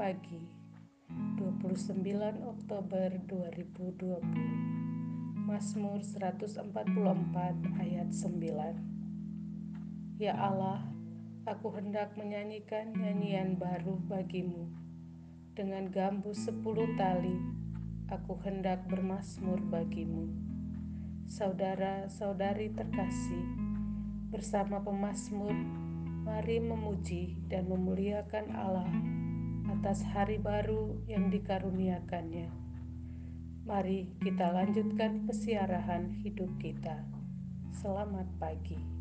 pagi 29 Oktober 2020 Mazmur 144 ayat 9 Ya Allah, aku hendak menyanyikan nyanyian baru bagimu. Dengan gambus sepuluh tali, aku hendak bermasmur bagimu. Saudara-saudari terkasih, bersama pemasmur Mari memuji dan memuliakan Allah atas hari baru yang dikaruniakannya. Mari kita lanjutkan pesiarahan hidup kita. Selamat pagi.